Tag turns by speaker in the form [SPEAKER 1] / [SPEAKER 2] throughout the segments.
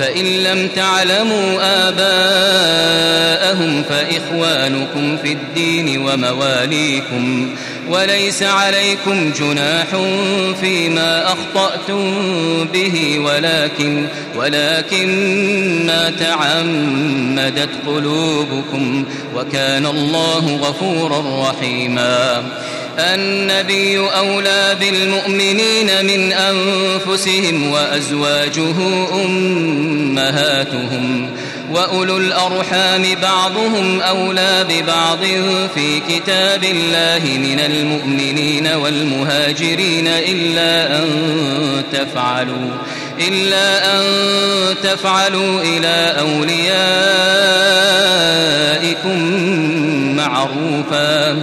[SPEAKER 1] فإن لم تعلموا آباءهم فإخوانكم في الدين ومواليكم وليس عليكم جناح فيما أخطأتم به ولكن ولكن ما تعمدت قلوبكم وكان الله غفورا رحيما النبي أولى بالمؤمنين من أنفسهم وأزواجه أمهاتهم وأولو الأرحام بعضهم أولى ببعض في كتاب الله من المؤمنين والمهاجرين إلا أن تفعلوا إلا أن تفعلوا إلى أوليائكم معروفا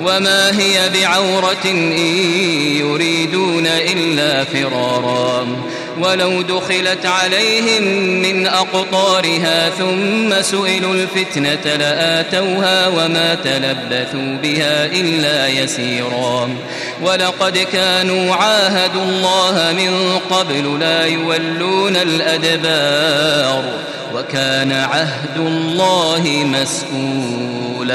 [SPEAKER 1] وما هي بعورة إن يريدون إلا فرارا ولو دخلت عليهم من أقطارها ثم سئلوا الفتنة لآتوها وما تلبثوا بها إلا يسيرا ولقد كانوا عاهدوا الله من قبل لا يولون الأدبار وكان عهد الله مسؤولا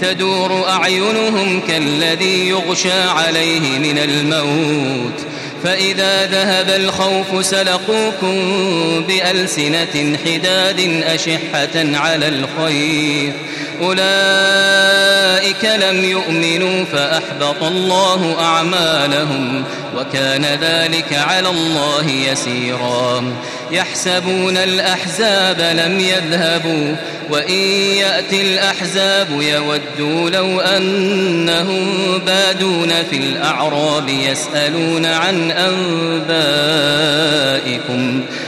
[SPEAKER 1] تدور أعينهم كالذي يغشى عليه من الموت. فإذا ذهب الخوف سلقوكم بألسنة حداد أشحة على الخير. أولئك لم يؤمنوا فأحبط الله أعمالهم وكان ذلك على الله يسيرا. يحسبون الأحزاب لم يذهبوا وإن يأتي الأحزاب يودوا لو أنهم بادون في الأعراب يسألون عن أنبائكم.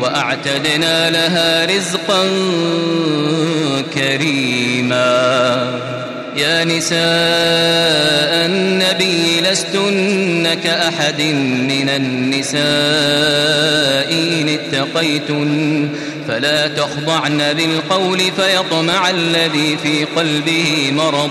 [SPEAKER 1] وأعتدنا لها رزقا كريما. يا نساء النبي لستن كأحد من النساء إن اتقيتن فلا تخضعن بالقول فيطمع الذي في قلبه مرض.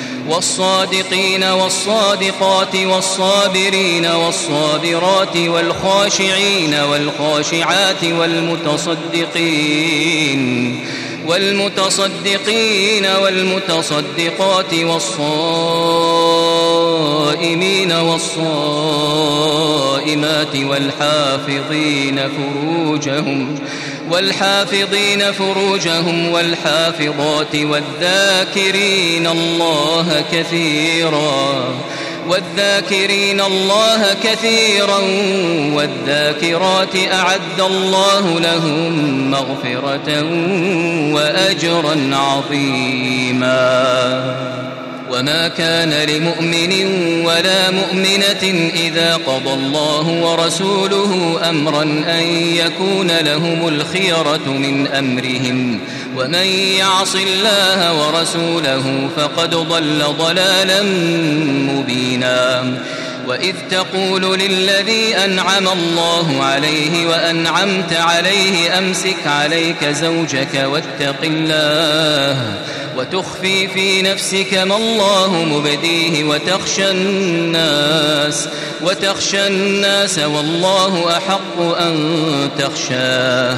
[SPEAKER 1] والصادقين والصادقات والصابرين والصابرات والخاشعين والخاشعات والمتصدقين والمتصدقين والمتصدقات والصائمين والصائمات والحافظين فروجهم والحافظين فروجهم والحافظات والذاكرين الله كثيرا والذاكرين الله كثيرا والذاكرات أعد الله لهم مغفرة وأجرا عظيما وما كان لمؤمن ولا مؤمنة إذا قضى الله ورسوله أمرا أن يكون لهم الخيرة من أمرهم ومن يعص الله ورسوله فقد ضل ضلالا مبينا وإذ تقول للذي أنعم الله عليه وأنعمت عليه أمسك عليك زوجك واتق الله وتخفي في نفسك ما الله مبديه وتخشى الناس وتخشى الناس والله أحق أن تخشاه.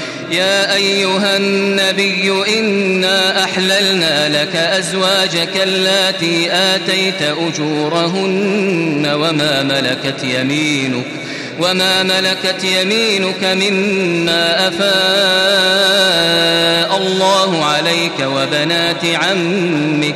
[SPEAKER 1] يا أيها النبي إنا أحللنا لك أزواجك اللاتي آتيت أجورهن وما ملكت يمينك وما ملكت يمينك مما أفاء الله عليك وبنات عمك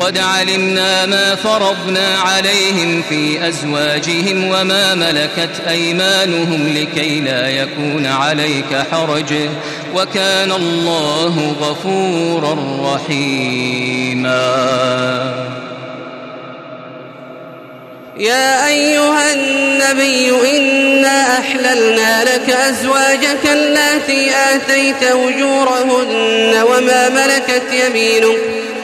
[SPEAKER 1] قد علمنا ما فرضنا عليهم في أزواجهم وما ملكت أيمانهم لكي لا يكون عليك حرج. وكان الله غفورا رحيما.
[SPEAKER 2] يا أيها النبي إنا أحللنا لك أزواجك التي آتيت أجورهن وما ملكت يمينك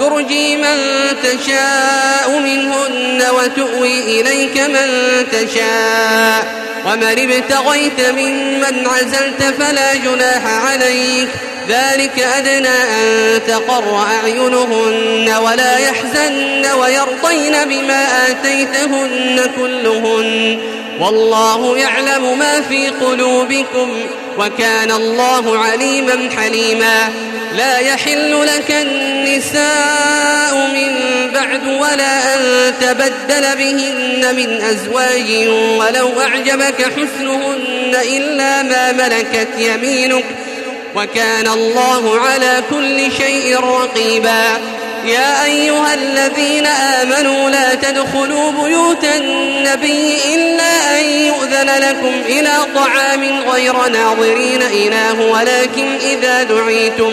[SPEAKER 2] ترجي من تشاء منهن وتؤوي إليك من تشاء. ومن ابتغيت ممن عزلت فلا جناح عليك. ذلك أدنى أن تقر أعينهن ولا يحزن ويرضين بما آتيتهن كلهن. والله يعلم ما في قلوبكم وكان الله عليما حليما. لا يحل لك النساء من بعد ولا أن تبدل بهن من أزواج ولو أعجبك حسنهن إلا ما ملكت يمينك وكان الله على كل شيء رقيبا. يا أيها الذين آمنوا لا تدخلوا بيوت النبي إلا أن يؤذن لكم إلى طعام غير ناظرين إله ولكن إذا دعيتم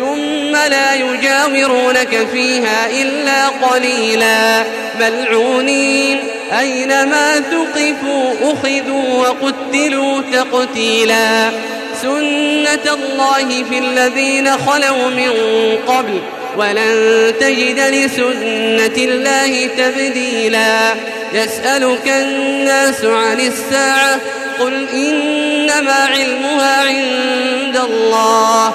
[SPEAKER 2] ثم لا يجاورونك فيها إلا قليلا. ملعونين أينما ثقفوا أخذوا وقتلوا تقتيلا. سنة الله في الذين خلوا من قبل ولن تجد لسنة الله تبديلا. يسألك الناس عن الساعة قل إنما علمها عند الله.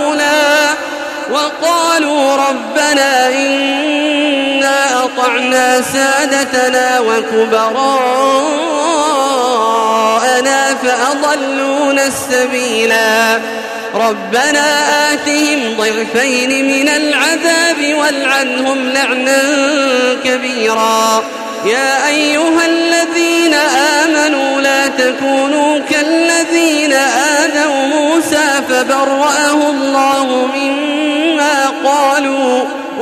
[SPEAKER 2] وقالوا ربنا إنا أطعنا سادتنا وكبراءنا فأضلونا السبيلا. ربنا آتهم ضعفين من العذاب والعنهم لعنا كبيرا. يا أيها الذين آمنوا لا تكونوا كالذين آذوا موسى فبرأه الله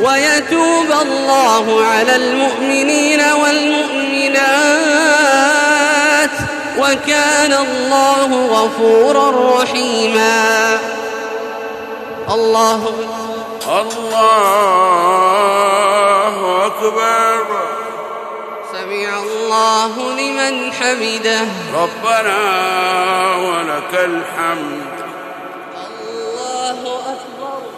[SPEAKER 2] ويتوب الله على المؤمنين والمؤمنات وكان الله غفورا رحيما. الله
[SPEAKER 3] الله أكبر.
[SPEAKER 2] سمع الله لمن حمده.
[SPEAKER 3] ربنا ولك الحمد.